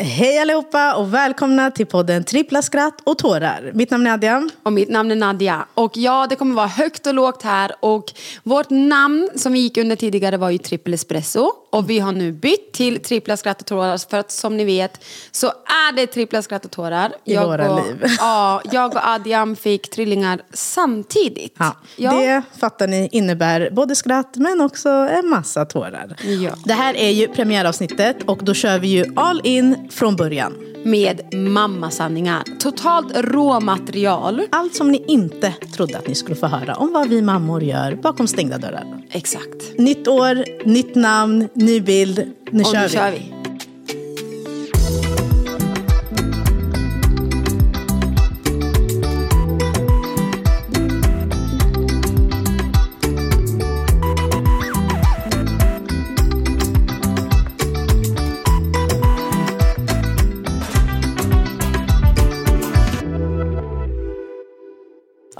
Hej allihopa och välkomna till podden Trippla skratt och tårar. Mitt namn är Adrian. Och mitt namn är Nadja. Och ja, det kommer vara högt och lågt här. Och vårt namn som vi gick under tidigare var ju Trippel Espresso. Och vi har nu bytt till Trippla skratt och tårar. För att som ni vet så är det Trippla skratt och tårar. I jag våra och, liv. Ja, jag och Adrian fick trillingar samtidigt. Ja, Ja. Det fattar ni innebär både skratt men också en massa tårar. Ja. Det här är ju premiäravsnittet och då kör vi ju all in från början. Med mammasanningar. Totalt råmaterial. Allt som ni inte trodde att ni skulle få höra om vad vi mammor gör bakom stängda dörrar. Exakt. Nytt år, nytt namn, ny bild. Nu Och kör nu vi. kör vi.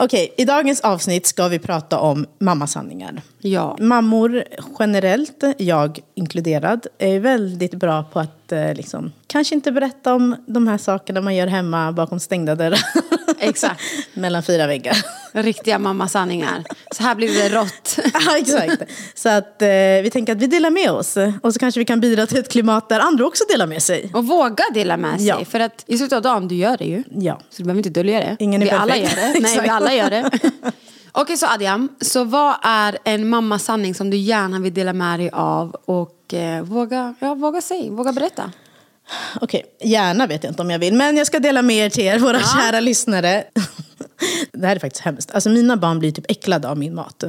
Okej, i dagens avsnitt ska vi prata om mammasanningar. Ja. Mammor generellt, jag inkluderad, är väldigt bra på att eh, liksom, kanske inte berätta om de här sakerna man gör hemma bakom stängda dörrar. Exakt. Mellan fyra väggar. Riktiga mammasanningar. Så här blir det rått. ja, exakt. Så att eh, vi tänker att vi delar med oss. Och så kanske vi kan bidra till ett klimat där andra också delar med sig. Och våga dela med sig. Ja. För att i slutet av dagen, du gör det ju. Ja. Så du behöver inte dölja det. Ingen är vi alla perfekt. gör det. Nej, vi alla gör det. Okej, så Adjam. Så vad är en mammasanning som du gärna vill dela med dig av? Och eh, våga, ja, våga säga, våga berätta. Okej, gärna vet jag inte om jag vill. Men jag ska dela med er till er, våra kära lyssnare. Det här är faktiskt hemskt. Alltså mina barn blir typ äcklade av min mat.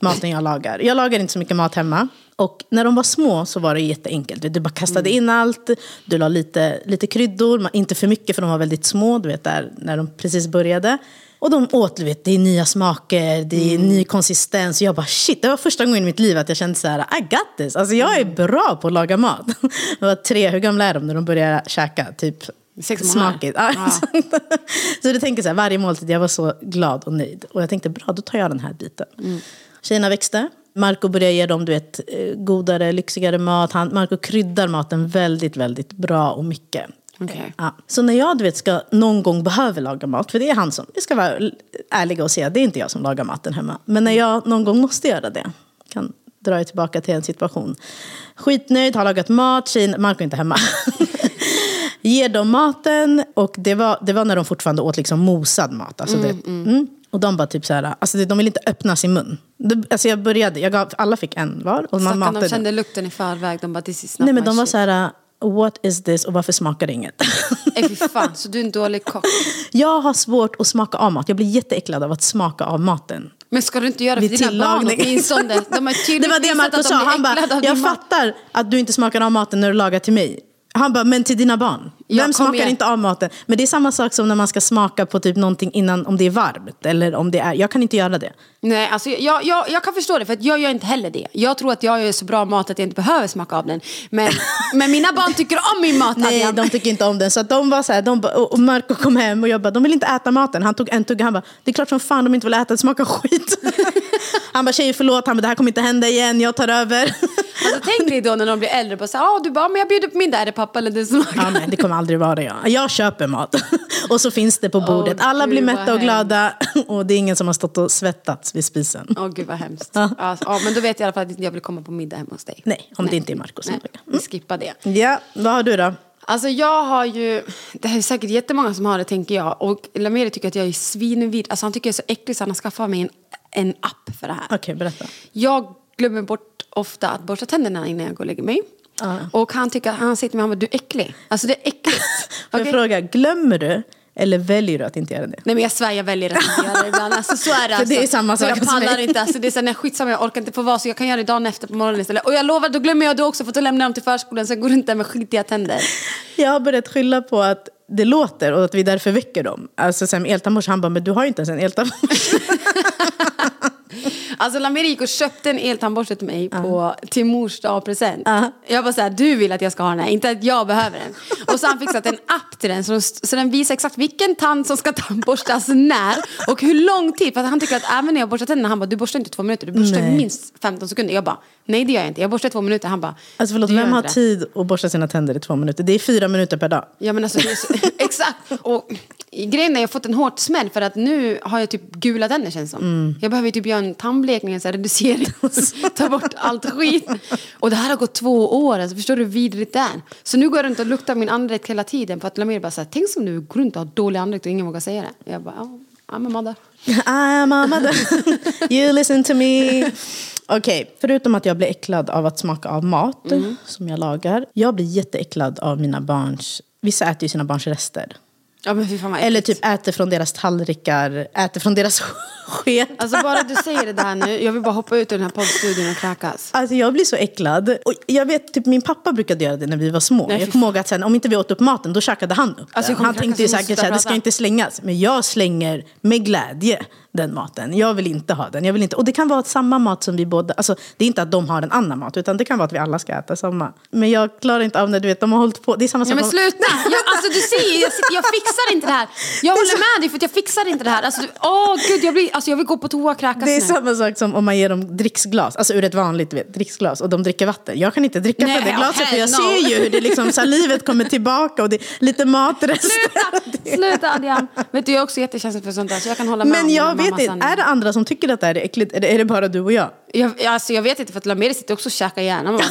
Maten jag lagar. Jag lagar inte så mycket mat hemma. Och när de var små så var det jätteenkelt. Du bara kastade in allt, du la lite, lite kryddor, inte för mycket för de var väldigt små, du vet där när de precis började. Och de åt, du vet, det är nya smaker, det är ny konsistens. Och jag bara shit, det var första gången i mitt liv att jag kände så här, I got this. Alltså jag är bra på att laga mat. Jag var tre, hur gamla är de när de börjar käka? Typ Sex smakigt. Ja. Så du tänker så här, varje måltid, jag var så glad och nöjd. Och jag tänkte, bra, då tar jag den här biten. Tjejerna växte. Marco började ge dem du vet, eh, godare, lyxigare mat. Han, Marco kryddar maten väldigt, väldigt bra och mycket. Okej. Ja. Så när jag du vet, ska någon gång behöver laga mat, för det är han som, vi ska vara ärliga och säga, det är inte jag som lagar maten hemma. Men när jag någon gång måste göra det, kan dra er tillbaka till en situation. Skitnöjd, har lagat mat, tjejen, Marco är inte hemma. Ger dem maten och det var, det var när de fortfarande åt liksom mosad mat. Alltså det, mm. Och de bara typ så här, alltså de vill inte öppna sin mun. Alltså jag började, jag gav, alla fick en var. Och man Stackarn, matade. de kände lukten i förväg. De bara, this is not Nej men my de var shit. så här, what is this och varför smakar det inget? Nej, fy fan. Så du är en dålig kock. Jag har svårt att smaka av mat. Jag blir jätteäcklad av att smaka av maten. Men ska du inte göra det för dina barn åtminstone? De har tydligt Det var det Marco sa. Han bara, jag mat. fattar att du inte smakar av maten när du lagar till mig. Han bara, men till dina barn. Ja, Vem smakar igen. inte av maten? Men det är samma sak som när man ska smaka på typ någonting innan, om det är varmt. Eller om det är, jag kan inte göra det. Nej, alltså jag, jag, jag kan förstå det för att jag gör inte heller det. Jag tror att jag gör så bra mat att jag inte behöver smaka av den. Men, men mina barn tycker om min mat. Nej, Adrian. de tycker inte om den. Så de var så här, de, bara- och Marco kom hem och jag bara, de vill inte äta maten. Han tog en tugga, han bara, det är klart som fan de inte vill äta, det smakar skit. han bara, tjejer förlåt, han bara, det här kommer inte hända igen, jag tar över. Alltså, tänk dig då när de blir äldre. Så här, ah, du bara, men jag bjuder på middag. Är det pappa eller du som lagar? Ja, nej, det kommer aldrig vara jag. Jag köper mat. och så finns det på bordet. Alla gud, blir mätta och glada. och det är ingen som har stått och svettats vid spisen. Åh gud vad hemskt. Ja. ja, men då vet jag i alla fall att jag vill komma på middag hemma hos dig. Nej, om det inte är Marco som Nej, lagar. vi skippar det. Ja, vad har du då? Alltså jag har ju, det här är säkert jättemånga som har det tänker jag. Och Lameri tycker att jag är svinvid. Alltså han tycker jag är så äcklig så han har skaffat mig en, en app för det här. Okej, berätta. Jag glömmer bort ofta att borsta tänderna innan jag går och lägger mig. Och han tycker, han säger till mig, han bara, du är äcklig. Alltså det är äckligt. Får jag Okej? fråga, glömmer du Eller väljer du att inte göra det? Nej men jag svär, jag väljer att inte göra det ibland. Alltså, så är det alltså. det är samma sak Jag pallar inte. Alltså, det är så här, nej, skitsamma, jag orkar inte få vara så jag kan göra det dagen efter på morgonen istället. Och jag lovar, då glömmer jag det också för att då lämnar jag dem till förskolan så jag går runt där med skitiga tänder. Jag har börjat skylla på att det låter och att vi därför väcker dem. Alltså sen eltandborste, han bara, men du har ju inte ens en eltandborste. Alltså och köpte en eltandborste till mig på, till mors dag-present. Ja. Jag bara såhär, du vill att jag ska ha den här, inte att jag behöver den. Och så har han fixat en app till den så, så den visar exakt vilken tand som ska tandborstas när och hur lång tid. För att han tycker att även när jag borstar tänderna, han bara, du borstar inte två minuter, du borstar Nej. minst 15 sekunder. Jag bara, nej det gör jag inte, jag borstar två minuter. Han bara, Alltså förlåt, "Du gör vem har det." tid att borsta sina tänder i två minuter? Det är fyra minuter per dag. Ja men alltså, så, exakt. Och grejen är jag har fått en hårt smäll för att nu har jag typ gula tänder känns som. Mm. Jag behöver typ göra en tandblekning, en så här reducering, ta bort allt skit. Och det här har gått två år, alltså, förstår du hur vidrigt det är? Så nu går jag runt och luktar min andedräkt hela tiden för att Lamir bara såhär, tänk om du går runt och har dålig andedräkt och ingen vågar säga det. Jag bara, ja, I'm a mother. I am a mother, you listen to me. Okej, förutom att jag blir äcklad av att smaka av mat Mm. som jag lagar. Jag blir jätteäcklad av mina barns, vissa äter ju sina barns rester. Ja men fy fan Eller typ äter från deras tallrikar, äter från deras sked. Alltså bara du säger det där nu, jag vill bara hoppa ut ur den här poddstudion och kräkas. Alltså jag blir så äcklad. Och jag vet, typ min pappa brukade göra det när vi var små. Nej, jag kommer ihåg att sen, om inte vi åt upp maten, då käkade han upp Alltså, den. Han tänkte ju säkert att det ska inte slängas. Men jag slänger med glädje den maten. Jag vill inte ha den. Jag vill inte. Och det kan vara samma mat som vi båda... Alltså, det är inte att de har en annan mat, utan det kan vara att vi alla ska äta samma. Men jag klarar inte av när du vet, de har hållit på. Det är samma Ja sak men om- sluta! Jag, alltså du ser jag, jag fixar inte det här. Jag håller med dig för att jag fixar inte det här. Alltså, du- åh gud, jag, blir, alltså, jag vill gå på toa och kräkas Det är nu. samma sak som om man ger dem dricksglas, alltså ur ett vanligt vet, dricksglas och de dricker vatten. Jag kan inte dricka Nej, från det glaset för jag no. ser ju hur det liksom, salivet kommer tillbaka och det är lite matrester. Sluta, sluta Adrian. Vet du, jag är också jättekänslig för sånt där så jag kan hålla med om Men jag den vet inte, är det andra som tycker att det här är äckligt eller är det bara du och jag? Jag, alltså, jag vet inte för att Lameri sitter också och käkar gärna med.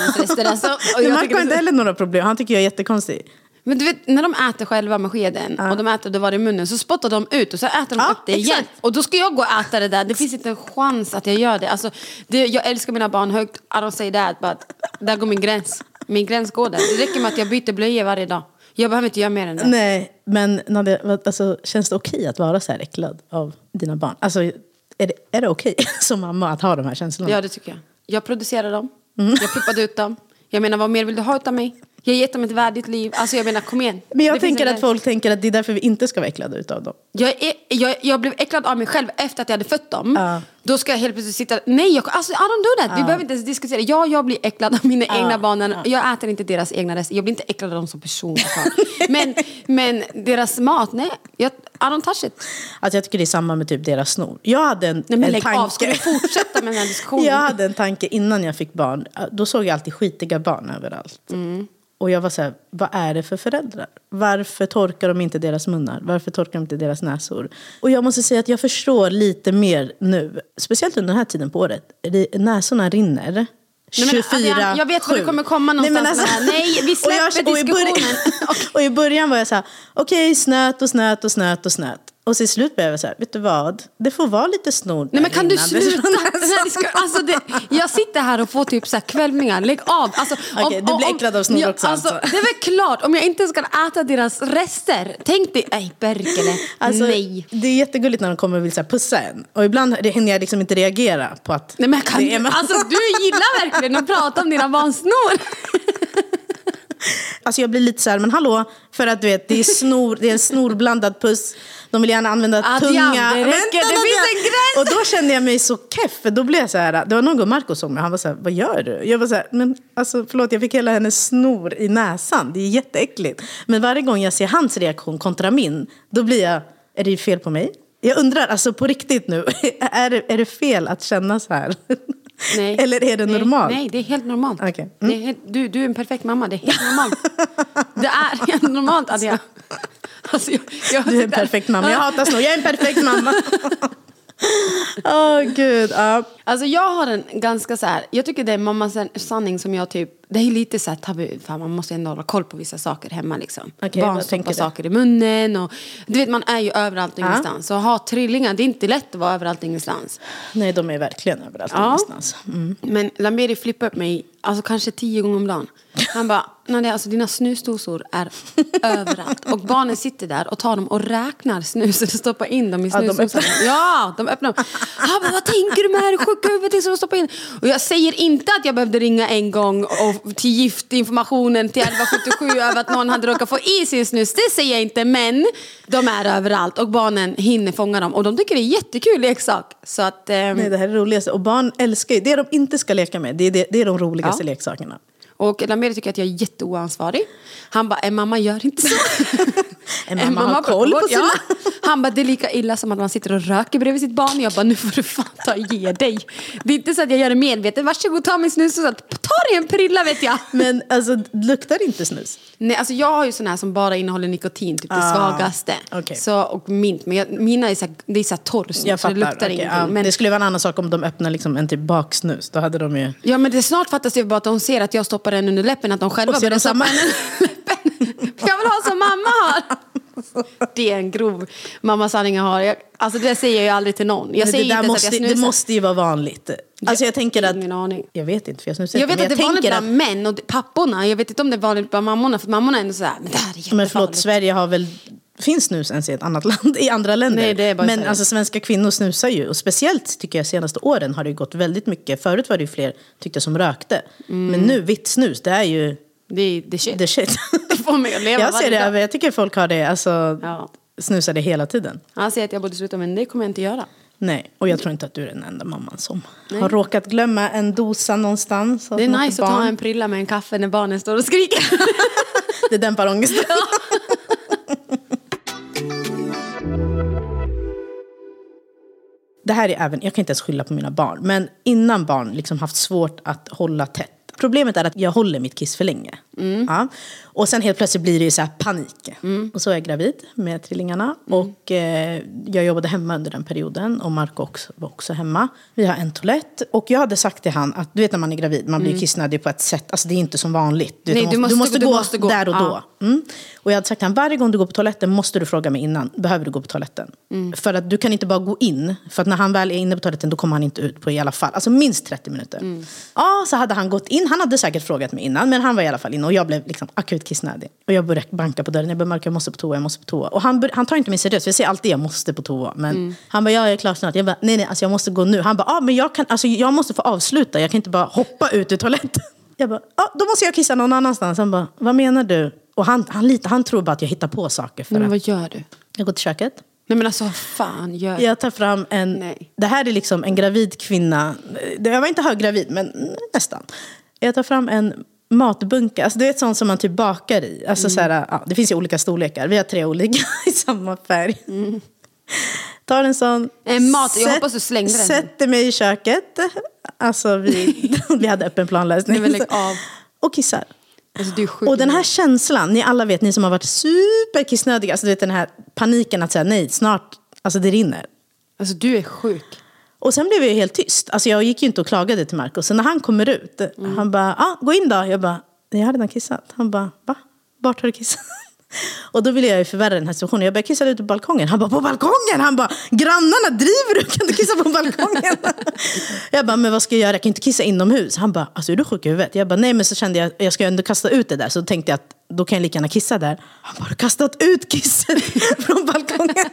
Alltså, och jag Marco har inte heller några problem, han tycker jag är jättekonstig. Men du vet, när de äter själva med skeden och de äter det var i munnen så spottar de ut och så äter de Ja, upp det igen. exakt. Och då ska jag gå och äta det där. Det finns inte en chans att jag gör det. Alltså, det jag älskar mina barn högt, I don't say that, but där går min gräns. Min gräns går där. Det räcker med att jag byter blöjor varje dag. Jag behöver inte göra mer än det. Nej, men Nadia, alltså, känns det okej att vara så här äcklad av dina barn? Alltså, är det, är det okej som mamma att ha de här känslorna? Ja, det tycker jag. Jag producerar dem. Mm. Jag pluppade ut dem. Jag menar, vad mer vill du ha utav mig? Jag har gett dem ett värdigt liv. Alltså jag menar, kom igen. Men jag Det tänker att folk tänker att det är därför vi inte ska vara äcklade utav dem. Jag, är, jag, jag blev äcklad av mig själv efter att jag hade fött dem. Ja. Då ska jag helt plötsligt sitta... Nej, jag, alltså, I don't do that. Vi behöver inte ens diskutera. Ja, jag blir äcklad av mina egna barn. Jag äter inte deras egna rester. Jag blir inte äcklad av dem som person. men, men deras mat, nej. Jag, I don't touch it. Alltså jag tycker det är samma med typ deras snor. Jag hade en, Nej, men en lägg tanke. av. Ska du fortsätta med den här diskussionen? Jag hade en tanke innan jag fick barn. Då såg jag alltid skitiga barn överallt. Mm. Och jag var så här, vad är det för föräldrar? Varför torkar de inte deras munnar? Varför torkar de inte deras näsor? Och jag måste säga att jag förstår lite mer nu. Speciellt under den här tiden på året. Näsorna rinner. Nej, men 24 jag vet var du 7. kommer komma någonstans det här. Nej, vi alltså- och jag- släpper och i början- diskussionen. och i början var jag så här, okej snöt och snöt och snöt och snöt. Och till slut blev jag så här, vet du vad? Det får vara lite snor Nej men kan du sluta? Disku- alltså det, jag sitter här och får typ så här kvällningar, lägg av. Alltså, Okej, du blir äcklad av snor också, alltså. Det är väl klart, om jag inte ska äta deras rester. Tänk dig, nej Berkele, Alltså, nej. Det är jättegulligt när de kommer och vill så här, pussa en. Och ibland hinner jag liksom inte reagera på att Nej men kan det är alltså du gillar verkligen att prata om dina barns snor. Alltså jag blir lite så här, men hallå, för att du vet, det är, snor, det är en snorblandad puss. De vill gärna använda Adrian, tunga. det räcker, det Vänta, finns Nadja. en gräns. Och då kände jag mig så keff, för då blev jag så här, det var någon gång Marco såg mig, han var så här, vad gör du? Jag var så här, men alltså förlåt, jag fick hela hennes snor i näsan, det är jätteäckligt. Men varje gång jag ser hans reaktion kontra min, då blir jag, är det fel på mig? Jag undrar, alltså på riktigt nu, är det, är det fel att känna så här? Nej. Eller är det nej, normalt? Nej, det är helt normalt. Okej. Mm. Det helt, du, du är en perfekt mamma, det är helt normalt. det är helt normalt Adrian. Alltså, jag, jag Du är en perfekt mamma. Jag hatar snor. Jag är en perfekt mamma. Åh gud. Ja. Alltså jag har en ganska så här, jag tycker det är mammas sanning som jag typ det är lite så här tabu, för man måste ändå hålla koll på vissa saker hemma liksom. Okej, Barn stoppar saker i munnen och du vet man är ju överallt och Ja. ingenstans. Och ha trillingar, det är inte lätt att vara överallt och ingenstans. Nej, de är verkligen överallt Ja. någonstans. Mm. Men Lamberi flippade upp mig alltså kanske tio gånger om dagen. Han bara, Nadia, alltså dina snusdosor är överallt. Och barnen sitter där och tar dem och räknar snusen och stoppar in dem i snusdosan. Ja, de öppnar dem. Han bara, vad tänker du med det här sjuka huvudet som de stoppar in? Och jag säger inte att jag behövde ringa en gång och till giftinformationen till 1177 över att någon hade råkat få i sin snus. Det säger jag inte, men de är överallt och barnen hinner fånga dem. Och de tycker det är jättekul leksak. Så att... ehm, Nej, det här är det roligaste. Och barn älskar ju, det de inte ska leka med, det är, det, det är de roligaste Ja. leksakerna. Och Lameri tycker att jag är jätteoansvarig. Han bara, en mamma gör inte så. En mamma har koll på ja. Han bara, det är lika illa som att man sitter och röker bredvid sitt barn. Jag bara, nu får du fan ta och ge dig. Det är inte så att jag gör det medvetet. Varsågod, ta min snus och så. Ta dig en prilla vet jag. Men alltså, luktar inte snus? Nej, alltså jag har ju sån här som bara innehåller nikotin, typ det Ah, svagaste. okej. Så, och mint. Men jag, mina är så här, det är så här torr snus, Jag så det luktar okej, ingenting. ja. Men, Det skulle vara en annan sak om de öppnar liksom en typ baksnus. Då hade de ju... Ja men det snart fattas det bara att de ser att jag stoppar den under läppen, att de själva börjar stoppa den under läppen. Jag vill ha som mamma har. Det är en grov mammasanning jag har. Jag, alltså det säger jag ju aldrig till någon. Jag säger det, där måste, att det måste ju vara vanligt. Alltså jag tänker att... Ingen aning. Jag vet inte för jag snusar Jag vet att det är vanligt bland män och papporna. Jag vet inte om det är vanligt bland mammorna. För mammorna är ändå såhär, men det här är jättefarligt. Men förlåt, Sverige har väl... Finns snus ens i ett annat land? I andra länder? Nej, Men alltså svenska kvinnor snusar ju. Och speciellt tycker jag senaste åren har det gått väldigt mycket. Förut var det ju fler tyckte som rökte. Mm. Men nu, vitt snus, det är ju Det är är shit. the shit. Det får mig att leva jag ser det, dag. jag tycker folk har det, alltså Ja. snusar det hela tiden. Han säger att jag borde sluta, men det kommer jag inte göra. Nej, och jag tror inte att du är den enda mamman som har råkat glömma en dosa någonstans. Det är nice att ta en prilla med en kaffe när barnen står och skriker. Det dämpar ångesten. Det här är även, jag kan inte ens skylla på mina barn, men innan barn liksom haft svårt att hålla tätt. Problemet är att jag håller mitt kiss för länge. Ja. Och sen helt plötsligt blir det ju så panik. Och så är jag gravid med trillingarna. Och eh, jag jobbade hemma under den perioden. Och Marco också, var också hemma. Vi har en toalett. Och jag hade sagt till han att du vet när man är gravid, man blir kissnödig på ett sätt. Alltså det är inte som vanligt. Du, Nej, du, måste, du, måste, du gå måste gå. där och Ja. då. Mm. Och jag hade sagt till honom, varje gång du går på toaletten måste du fråga mig innan. Behöver du gå på toaletten? Mm. För att du kan inte bara gå in. För att när han väl är inne på toaletten då kommer han inte ut på i alla fall. Alltså minst 30 minuter. Mm. Ja, så hade han gått in. Han hade säkert frågat mig innan. Men han var i alla fall inne. Och jag blev liksom akut kissnödig. Och jag började banka på dörren. Jag bara, Marco jag måste på toa, jag måste på toa. Och han, han tar inte mig seriöst. För jag säger alltid jag måste på toa. Men Mm. han bara, ja jag är klar snart. Jag bara, nej nej, alltså jag måste gå nu. Han bara, ja men jag, kan, alltså, jag måste få avsluta. Jag kan inte bara hoppa ut ur toaletten. Jag bara, ja då måste jag kissa någon annanstans. Han bara, vad menar du? Och han, han, litar, han tror bara att jag hittar på saker. För men vad gör du? jag går till köket. Nej men alltså fan gör? Jag tar fram en... Nej. Det här är liksom en gravid kvinna. Jag var inte höggravid, men nästan. Jag tar fram en matbunke. Alltså det är ett sånt som man typ bakar i. Alltså så här, ja, det finns ju olika storlekar. Vi har tre olika i samma färg. Tar en sån. En mat- jag hoppas du slängde den. Sätter mig i köket. Alltså vi, vi hade öppen planlösning. Nej, av. Och kissar. Alltså. Och den här känslan, ni alla vet, ni som har varit superkissnödiga, alltså du vet den här paniken att säga nej, snart, alltså det rinner. Alltså du är sjuk. Och sen blev jag helt tyst. Alltså jag gick ju inte och klagade till Marco. Så när han kommer ut, han bara, ah, gå in då. Jag bara, jag har redan kissat. Han bara, va? Vart har du kissat? Och då ville jag ju förvärra den här situationen. Jag började kissa ute på balkongen. Han bara, på balkongen? Han bara, grannarna, driver du? Kan du kissa på balkongen? jag bara, men vad ska jag göra? Jag kan inte kissa inomhus. Han bara, alltså är du sjuk i huvudet? Jag bara, nej men så kände jag, jag ska ändå kasta ut det där. Så tänkte jag att då kan jag lika gärna kissa där. Han bara, har du kastat ut kisset från balkongen?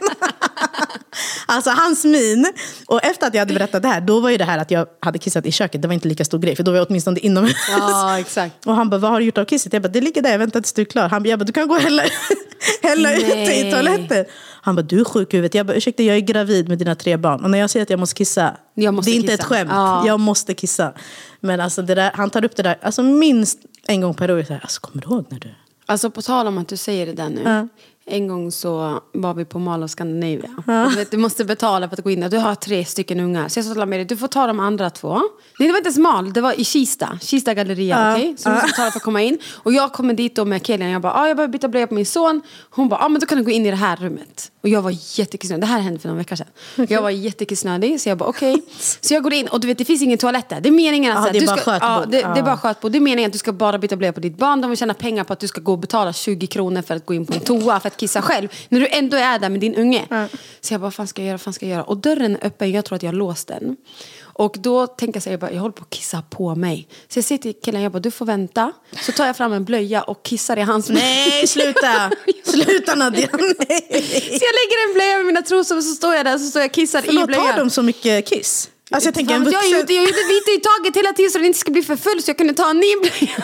Alltså hans min. Och efter att jag hade berättat det här, då var ju det här att jag hade kissat i köket, det var inte lika stor grej. För då var jag åtminstone inomhus. Ja exakt. Och han bara, vad har du gjort av kisset? Jag bara, det ligger där, jag väntar tills du är klar. Han bara, jag bara du kan gå och hälla, hälla ut det i toaletten. Han bara, du är sjuk i huvudet. Jag bara, ursäkta jag är gravid med dina tre barn. Och när jag säger att jag måste kissa, Jag måste det är inte kissa. ett skämt. Ja. Jag måste kissa. Men alltså det där, han tar upp det där, alltså minst en gång per år. Så här, alltså, kommer du ihåg när du... Alltså på tal om att du säger det där nu. Ja. En gång så var vi på Mall of Scandinavia. Och Du, måste betala för att gå in där. Du har tre stycken ungar. Så jag sa till Lameri, du får ta de andra två. Nej, det var inte ens Mall, det var i Kista. Kista galleria, okej? Så du måste betala för att komma in. Och jag kommer dit då med Kelian. Jag bara, ah, jag behöver byta blöja på min son. Hon bara, ah, men då kan du gå in i det här rummet. Och jag var jättekissnödig. Det här hände för några veckor sedan. Jag var jättekissnödig. Så jag bara, okej. Så jag går in och du vet, det finns ingen toalett där. Det är meningen att... Ja, här, det är bara ska, ja, det, det är Ja. bara skötbord. Det är meningen att du ska bara byta blöja på ditt barn. De vill tjäna pengar på att du ska gå och betala 20 kronor för att gå in på en toa för att kissa själv. När du ändå är där med din unge. Så jag bara, vad fan ska jag göra, fan ska jag göra? Och dörren är öppen, jag tror att jag har låst den. Och då tänkte jag så här, jag, bara, jag håller på att kissa på mig. Så jag säger till killen, jag bara, du får vänta. Så tar jag fram en blöja och kissar i hans Nej, sluta! sluta Nadja! Nej. Så jag lägger en blöja med mina trosor och så står jag där och så står jag och kissar i Förlåt, blöjan. har de så mycket kiss? Alltså jag tänker en Fan, jag, vuxen... gjorde, jag gjorde lite i taget hela tiden så den inte ska bli för full så jag kunde ta en ny blöja.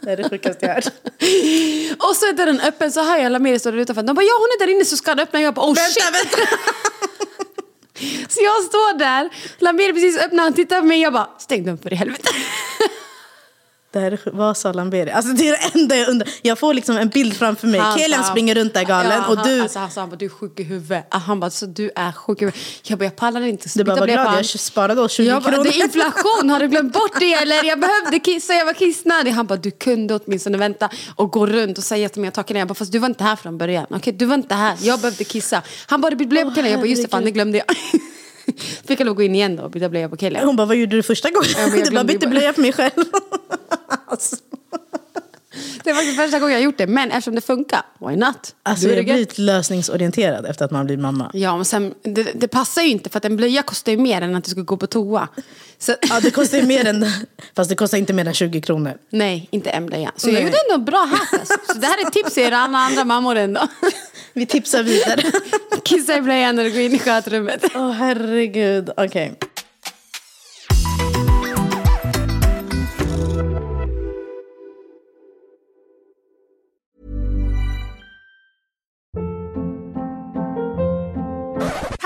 Det är det sjukaste jag hört. Och så är dörren öppen så hör jag Lamiri stå där utanför. De bara ja hon är där inne så ska han öppna. Jag bara oh Vänta, shit. vänta! Så jag står där. Lamiri precis öppnar han tittar på mig. Jag bara stäng dörren för i helvete. Det här är sjuk- vad sa Lamberi? Alltså det är det enda jag undrar. Jag får liksom en bild framför mig. Han Kelian springer runt där galen Ja, och han, du... Alltså, han sa han bara, du är sjuk i huvudet. Han bara, så du är sjuk i huvudet. Jag bara, jag pallar inte. Du bara, blöja glad på jag sparade oss 20 Jag bara, kronor. det är inflation, har du glömt bort det eller? Jag behövde kissa, jag var kissnödig. Han bara, du kunde åtminstone vänta och gå runt och säga ta killen. Jag bara, fast du var inte här från början. Okej, du var inte här, jag behövde kissa. Han bara, du blöja på killen. Jag bara, just det, fan det glömde jag. Fick jag lov att gå in igen då och byta blöja på killen. Hon bara, vad gjorde du första gången? Jag du bara, glömde ju bytte bara. blöja för mig själv. Alltså, Det var faktiskt första gången jag gjort det, men eftersom det funkar, why not? alltså är jag gött. lite lösningsorienterad efter att man blir mamma. Ja, men sen, det, det passar ju inte för att en blöja kostar ju mer än att du ska gå på toa. Så, Ja, det kostar ju mer än... Fast det kostar inte mer än 20 kronor. Nej, inte en blöja. Så Nej. jag gjorde ändå bra hack. Så det här är ett tips till er alla andra mammor ändå. Vi tipsar vidare. Kissa i blöjan när du går in i skötrummet. Åh herregud, okej.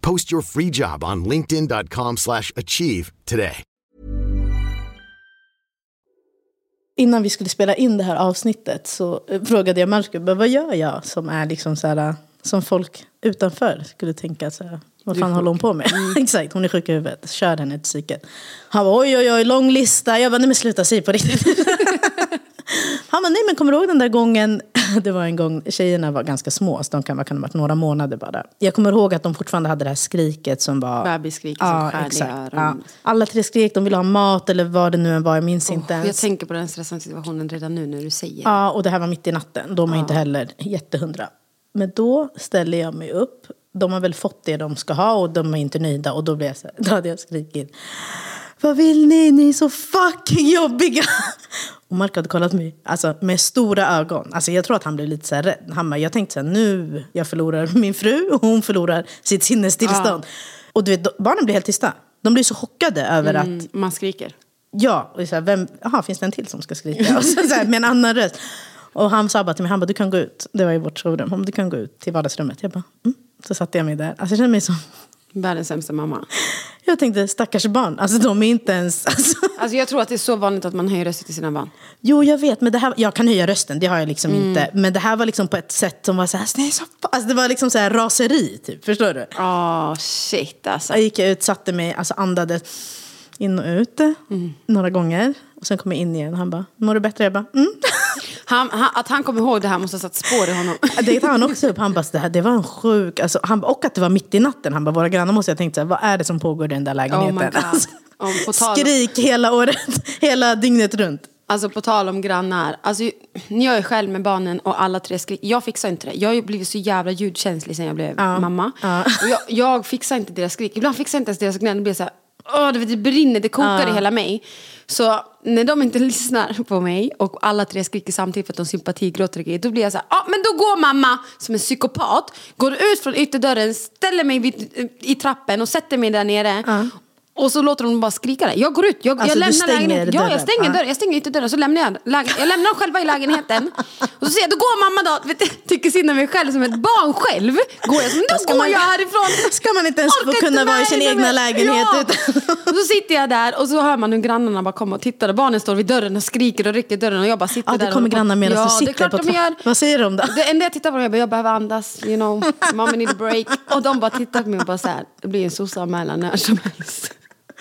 Post your free job on linkedin.com/achieve slash achieve today. Innan vi skulle spela in det här avsnittet så eh, frågade jag Marco, "Men vad gör jag som är liksom så här, eh, som folk utanför skulle tänka så här, vad fan håller hon på med? Exakt, hon är sjuk i huvudet, kör henne till psyket. Han bara oj oj oj, lång lista. Jag bara nej men sluta, säg på riktigt. Han bara nej men kommer du ihåg den där gången, det var en gång, tjejerna var ganska små, så de kan, det ha varit, några månader bara. Jag kommer ihåg att de fortfarande hade det här skriket som var... Bebisskriket som skär i öronen. Ja. Alla tre skrek, de ville ha mat eller vad det nu än var, jag minns inte ens. Jag tänker på den stressande situationen redan nu när du säger Ja, och det här var mitt i natten. De är inte heller jättehundra. Men då ställer jag mig upp. De har väl fått det de ska ha och de är inte nöjda. Och då, blev jag så då hade jag skrikit. Vad vill ni? Ni är så fucking jobbiga. Och Mark hade kollat mig alltså, med stora ögon. Alltså, jag tror att han blev lite så här rädd. Han bara, jag tänkte så här, nu jag förlorar min fru och hon förlorar sitt sinnestillstånd. Och du vet, barnen blir helt tysta. De blir så chockade över att Mm, Man skriker. Ja, och så här, vem, aha, finns det en till som ska skrika? Och så, så här, med en annan röst. Och han sa bara till mig, han bara, du kan gå ut. Det var i vårt sovrum. Han bara, du kan gå ut till vardagsrummet. Jag bara, mm. Så satte jag mig där. Alltså jag kände mig som, Världens sämsta mamma. jag tänkte stackars barn. Alltså de är inte ens, alltså. Alltså jag tror att det är så vanligt att man höjer rösten till sina barn. Jo, jag vet, men det här, jag kan höja rösten, det har jag liksom Mm. inte. Men det här var liksom på ett sätt som var så här, nej, så, alltså det var liksom så här raseri, typ. Förstår du? Åh shit alltså. Jag gick ut, satte mig, alltså andades in och ut Mm. några gånger. Och sen kom jag in igen och han bara, mår du bättre? Jag bara, mm. Han, han, att han kommer ihåg det här måste ha satt spår i honom. Det tar han också upp. Han bara, det, här, det var en sjuk... Alltså, han, och att det var mitt i natten. Han bara, våra grannar måste ha tänkt så här, vad är det som pågår i den där lägenheten? Oh my God. Alltså, Om Skrik hela året, hela dygnet runt. Alltså på tal om grannar. Alltså, när jag är själv med barnen och alla tre skriker. Jag fixar inte det. Jag har ju blivit så jävla ljudkänslig sen jag blev mamma. Ja. Och jag, jag fixar inte deras skrik. Ibland fixar jag inte ens deras gnäll. Det blir så här, åh, det, brinner, det kokar i hela mig. Så när de inte lyssnar på mig och alla tre skriker samtidigt för att de sympatigråter och grejer, då blir jag så här, ja men då går mamma som en psykopat, går ut från ytterdörren, ställer mig vid, i trappen och sätter mig där nere. Och så låter de bara skrika där. Jag går ut, jag, Alltså, jag lämnar lägenheten. Ja, jag stänger Ja. dörren. Jag stänger ytterdörren så lämnar jag lägen- Jag lämnar dem själva i lägenheten. Och så säger jag, då går mamma då. Vet, tycker synd om mig själv som ett barn själv. Går jag, så, Ska går man- jag härifrån. Ska man inte ens få kunna vara i sin egna lägenhet Ja. utan- Och så sitter jag där och så hör man hur grannarna bara kommer och tittar. Och barnen står vid dörren och skriker och rycker dörren och jag bara sitter Ja, där. det kommer grannar medan ja, du sitter på de gör. Vad säger de då? Det enda jag tittar på dem, jag bara, jag behöver andas, you know, mommy need a break. Och de bara tittar på mig och bara så här, det blir en sosseanmälan när som helst.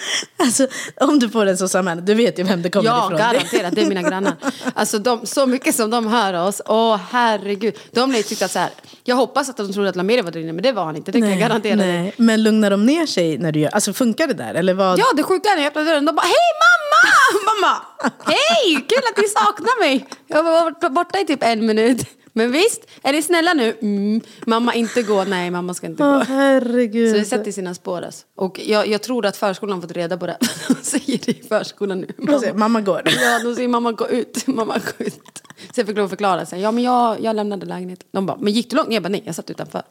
Alltså, om du får en så samman, du vet ju vem det kommer Ja, ifrån. garanterat. Det är mina grannar. Alltså de, så mycket som de hör oss. Åh, herregud. De lär ju tycka så här. Jag hoppas att de trodde att Lameri var där inne, men det var han inte. Det kan jag garantera dig. nej. Men lugnar de ner sig när du gör, alltså funkar det där? Eller vad? Ja, det sjuka är när jag öppnar dörren, de bara hej mamma! Mamma! Hej! Kul att ni saknar mig! Jag har varit borta i typ en minut. Men visst, är ni snälla nu? Mm. Mamma inte gå, nej mamma ska inte gå. Åh, herregud. Så det sätter sina spår alltså. Och jag, jag tror att förskolan har fått reda på det. De säger det i förskolan nu. Vad säger- Mamma går. Ja, de säger mamma gå ut, mamma gå ut. Sen fick de förklara sig. Ja, men jag, jag lämnade lägenheten. De bara, men gick du långt? Jag bara, nej, jag satt utanför.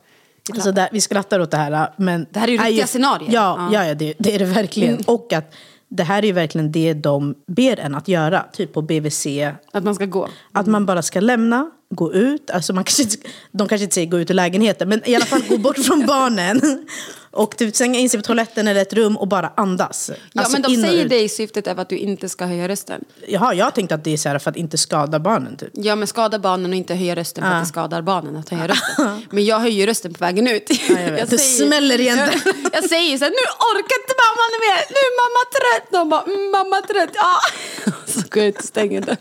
Alltså där, vi skrattar åt det här men... Det här är ju riktiga scenarier. Ja, Ja. ja. det, det är det verkligen. Och att det här är ju verkligen det de ber en att göra. Typ på BVC. Att man ska gå. Att man bara ska lämna, gå ut. Alltså man kanske, inte- de kanske inte säger gå ut ur lägenheten. Men i alla fall gå bort från barnen. Och typ stänga in sig på toaletten eller ett rum och bara andas. Ja, Alltså men de säger det i syftet av att du inte ska höja rösten. Jaha, jag tänkte att det är så för att inte skada barnen. Typ. Ja, men skada barnen och inte höja rösten för att det skadar barnen att höja rösten. Men jag höjer rösten på vägen ut. jag vet. Det smäller igen. Jag, jag säger så här, nu orkar inte mamma mer, nu är mamma trött. De bara, mm, mamma trött, ja. Så går jag ut och stänger dörren.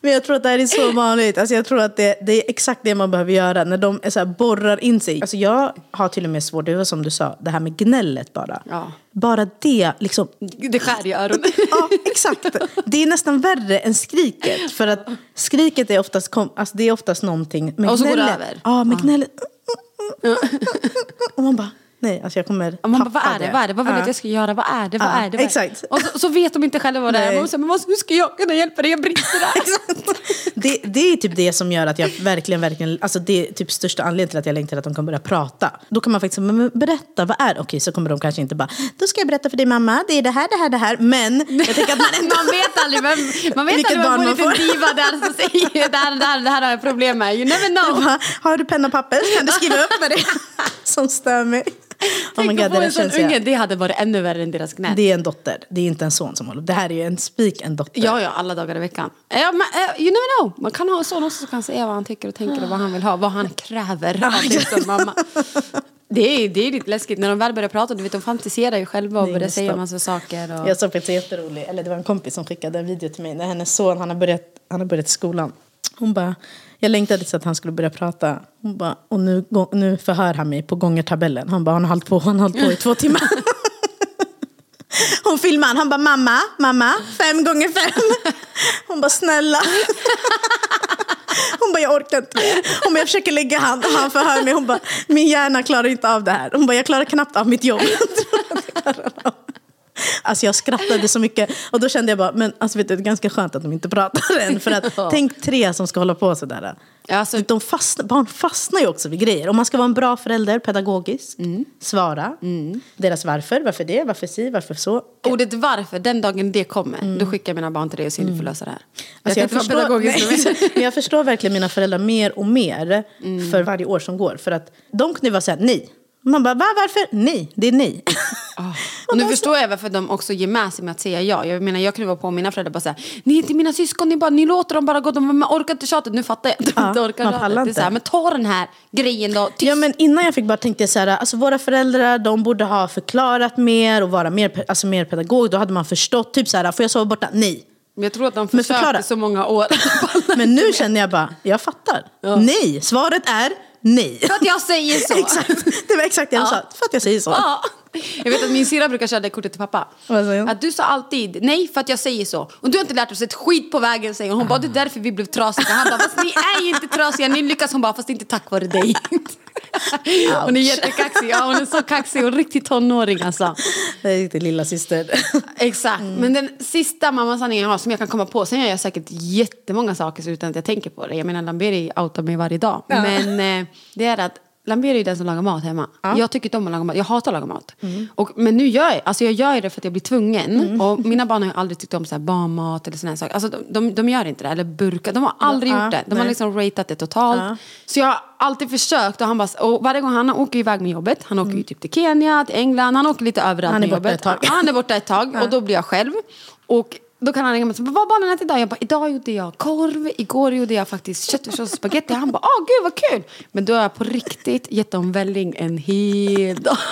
Men jag tror att det här är så vanligt. Alltså jag tror att det, det är exakt det man behöver göra. När de så här, borrar in sig. Alltså jag har till och med svårt, det var som du sa, det här med gnället bara. Ja. Bara det, liksom. Det skär i öronen. Ja, exakt. Det är nästan värre än skriket. För att skriket är oftast, kom, alltså det är oftast någonting. Men Och så går det gnället- över. Ja, men gnället. Och man bara, nej, alltså jag kommer man bara, vad tappa är det? Vad är det? Vad vill du att jag ska göra? Vad är det? Vad är det? Vad det? exakt. Och så, så vet de inte själva vad det är. Man säger, men hur ska jag kunna hjälpa dig? Jag brister där. Det, det är typ det som gör att jag verkligen, verkligen, alltså det är typ största anledningen till att jag längtar att de kan börja prata. Då kan man faktiskt, men men berätta, vad är det? Okej, så kommer de kanske inte bara, då ska jag berätta för dig mamma, det är det här, det här, det här. Men jag tänker att man ändå... Man vet aldrig vem, man vet aldrig vem man liten diva där som säger det här, det här, det här har jag problem med. You never know. Bara, Har du penna och papper kan du skriva upp vad det som stör mig. Oh my God, det en sån unge, det hade varit ännu värre än deras gnäll. Det är en dotter, det är inte en son som håller Det här är ju en spik, en dotter. Ja, ja, alla dagar i veckan. Ja, men, eh, you never know. Man kan ha en son också som kan säga vad han tycker och tänker och vad han vill ha, vad han kräver av dig som mamma. Det är, det är lite läskigt när de väl börjar prata, du vet, de fantiserar ju själva och börjar säga stopp. massa saker. Och... Jag såg faktiskt en jätterolig, eller det var en kompis som skickade en video till mig när hennes son, han har börjat, han har börjat skolan. Hon bara, jag längtade så att han skulle börja prata. Hon bara, och nu, nu förhör han mig på gångertabellen. Han bara, han har hållit på, han har hållit på i två timmar. Hon filmar, han bara, mamma, mamma, fem gånger fem. Hon bara, snälla. Hon bara, jag orkar inte mer. Hon bara, jag försöker lägga hand och han förhör mig. Hon bara, min hjärna klarar inte av det här. Hon bara, jag klarar knappt av mitt jobb. Alltså jag skrattade så mycket. Och då kände jag bara, men alltså vet du, det är ganska skönt att de inte pratar än. För att tänk tre som ska hålla på sådär. Alltså- de fastnar, barn fastnar ju också vid grejer. Om man ska vara en bra förälder, pedagogisk, svara. Deras varför, varför det, varför si, varför så. Ordet varför, den dagen det kommer, då skickar jag mina barn till dig och säger du får lösa det här. Alltså jag, vara förstår, nej, jag förstår verkligen mina föräldrar mer och mer för varje år som går. För att de kunde vara såhär, nej. Man bara, Va, varför? Nej, det är nej. Och nu förstår jag varför de också ger med sig med att säga ja. Jag menar jag kunde vara på mina föräldrar bara säga ni är inte mina syskon, ni, bara, ni låter dem bara gå, de orkar inte tjatet. Nu fattar jag de Ja, inte orkar tjatet. Det är så här, men ta den här grejen då. Tyst. Ja, men innan jag fick bara tänkte jag så här, alltså våra föräldrar de borde ha förklarat mer och vara mer, alltså mer pedagog. Då hade man förstått, typ så här, får jag sova borta? Nej. Men jag tror att de försökte så många år. Men nu känner jag bara, jag fattar. Nej, svaret är nej. För att jag säger så. exakt, det var exakt det jag Ja. sa. För att jag säger så. Ja. Jag vet att min syrra brukar köra det kortet till pappa. Hon? Att du sa alltid nej för att jag säger så. Och du har inte lärt oss ett skit på vägen säger hon. Hon bara det är därför vi blev trasiga. Han bara fast ni är ju inte trasiga, ni lyckas. Hon bara fast inte tack vare dig. hon är jättekaxig, ja hon är så kaxig och riktigt tonåring alltså. Det är lite lilla syster. Exakt, men den sista mammasanningen jag har som jag kan komma på, sen gör jag säkert jättemånga saker utan att jag tänker på det. Jag menar Lamberi outar mig varje dag. Men eh, det är att Lamberi är ju den som lagar mat hemma. Jag tycker inte om att laga mat, jag hatar att laga mat. Och, men nu gör jag, alltså jag gör det för att jag blir tvungen. Och mina barn har ju aldrig tyckt om så här barnmat eller sådana saker. Alltså de, de, de gör inte det, eller burkar. De har aldrig Ja, gjort det. De har nej. liksom ratat det totalt. Ja. Så jag har alltid försökt och han bara, och varje gång han åker iväg med jobbet, han åker ju typ till Kenya, till England, han åker lite överallt Han är med borta jobbet. ett tag. Ja, Han är borta ett tag och då blir jag själv. Och då kan han ringa mig och säga, vad barnen ätit idag? Jag bara, idag gjorde jag korv, igår gjorde jag faktiskt köttfärssås och spagetti. Han bara, åh gud vad kul! Men då har jag på riktigt gett dem välling en hel dag.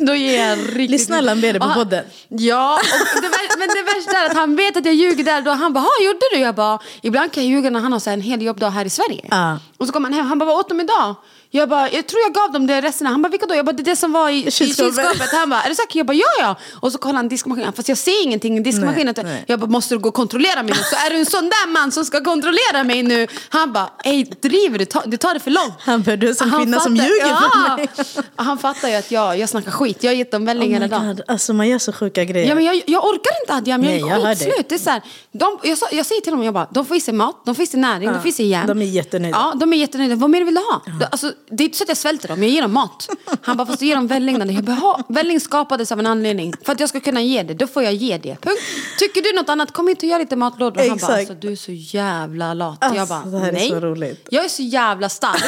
Då ger jag riktigt... Lyssnar Lamberi på Och han- podden? Ja, det, vär- men det värsta är att han vet att jag ljuger där. Då han bara, "Ha, gjorde du? Jag bara, ibland kan jag ljuga när han har så en hel jobbdag här i Sverige. Ja. Och så kommer han hem, han bara, vad åt de idag? Jag bara, jag tror jag gav dem det resterna. Han bara, vilka då? Jag bara, det är det som var i, i Kylskåpet. Han bara, är du säker? Jag bara, ja ja. Och så kollar han diskmaskinen, fast jag ser ingenting i diskmaskinen. Nej. Jag bara, måste du gå och kontrollera mig nu? Så är du en sån där man som ska kontrollera mig nu? Han bara, ej driver du? Ta- Du tar det för långt. Han bara, du är som Han kvinna som fattar- ljuger ja. för mig. Han fattar ju att jag, jag snackar skit. Jag har gett dem välling Oh hela dagen. Alltså man gör så sjuka grejer. Ja, men jag, jag orkar inte Adjam, jag är skitslut. Det är så här, de, jag, jag säger till dem, jag bara, de får i sig mat, de får i sig näring, de får i sig järn. de är jättenöjda. Ja, de är jättenöjda. Vad mer vill du ha? Ja. Alltså, det är inte så att jag svälter dem, jag ger dem mat. Han bara, fast du ger dem välling. Nanny." Jag bara, "Ja, välling skapades av en anledning. För att jag ska kunna ge det, då får jag ge det. Punkt. Tycker du något annat, kom hit och gör lite matlådor. Han bara, alltså du är så jävla lat. jag Alltså, bara, här är nej. så. Jag är så jävla stark.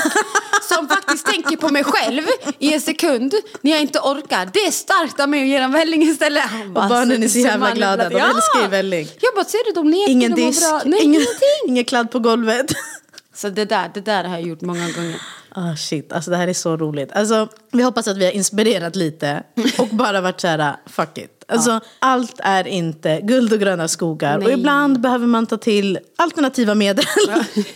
Som faktiskt tänker på mig själv i en sekund när jag inte orkar. Det är starkt av mig att ge dem välling istället. Han bara, Och barnen är alltså, så jävla glada. De Ja! älskar ju välling. Jag bara, ser du de leker, Ingen de disk, bra. Nej, ingen, ingenting. ingen kladd på golvet. Så det där, det där har jag gjort många gånger. Ah shit, alltså det här är så roligt. Alltså, vi hoppas att vi har inspirerat lite och bara varit så här, fuck it. Alltså, Allt är inte guld och gröna skogar och Nej. ibland behöver man ta till alternativa medel.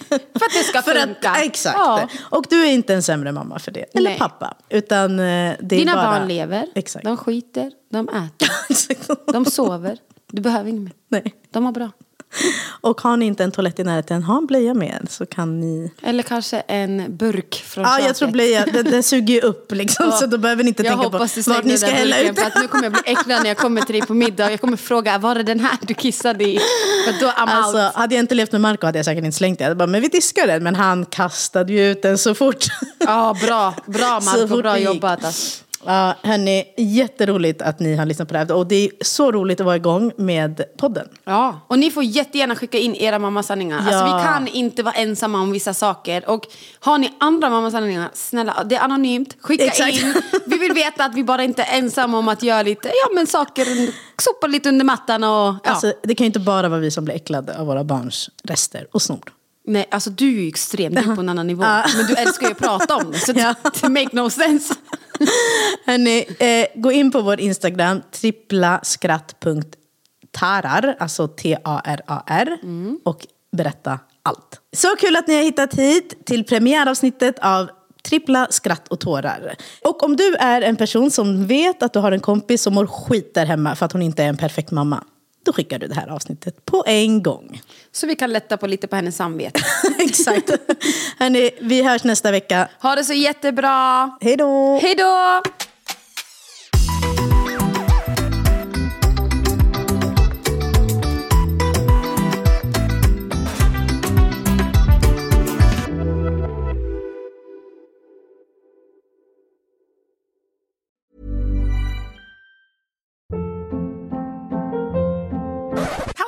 För att det ska För att, funka. exakt. Ja. Och du är inte en sämre mamma för det. Eller Nej. pappa. Utan eh, det Dina bara... barn lever, Exakt. de skiter, de äter, de sover. Du behöver inget mer. Nej. De mår bra. Och har ni inte en toalett i närheten, ha en blöja med så kan ni... Eller kanske en burk från Ja, jag köket. tror blöja, den, den suger ju upp liksom. Så då behöver ni inte jag tänka på vart ni ska den hälla ut För nu kommer jag bli äcklad när jag kommer till dig på middag. Jag kommer fråga, var det den här du kissade i? För då I'm Alltså, out. hade jag inte levt med Marco hade jag säkert inte slängt det. Jag bara, men vi diskar den. Men han kastade ju ut den så fort. Ja, bra. Bra Så Marco, bra jobbat. Alltså. Ja, hörni, jätteroligt att ni har lyssnat på det här. Och det är så roligt att vara igång med podden. Ja, och ni får jättegärna skicka in era mammasanningar. Alltså, Ja. vi kan inte vara ensamma om vissa saker. Och har ni andra mammasanningar, snälla, det är anonymt. Skicka Exakt. in. Vi vill veta att vi bara inte är ensamma om att göra lite, ja men saker, sopa lite under mattan och ja. Alltså, det kan ju inte bara vara vi som blir äcklade av våra barns rester och snor. Nej, alltså du är ju extrem, du är på en annan nivå. Men du älskar ju att prata om det, så det make no sense. Hörni, eh, gå in på vår Instagram, tripplaskratt.tarar, alltså T-A-R-A-R, och berätta allt. Så kul att ni har hittat hit till premiäravsnittet av Trippla skratt och tårar. Och om du är en person som vet att du har en kompis som mår skit där hemma för att hon inte är en perfekt mamma, då skickar du det här avsnittet på en gång. Så vi kan lätta på lite på hennes samvete. Exakt. Hörni, vi hörs nästa vecka. Ha det så jättebra. Hej då! Hej då!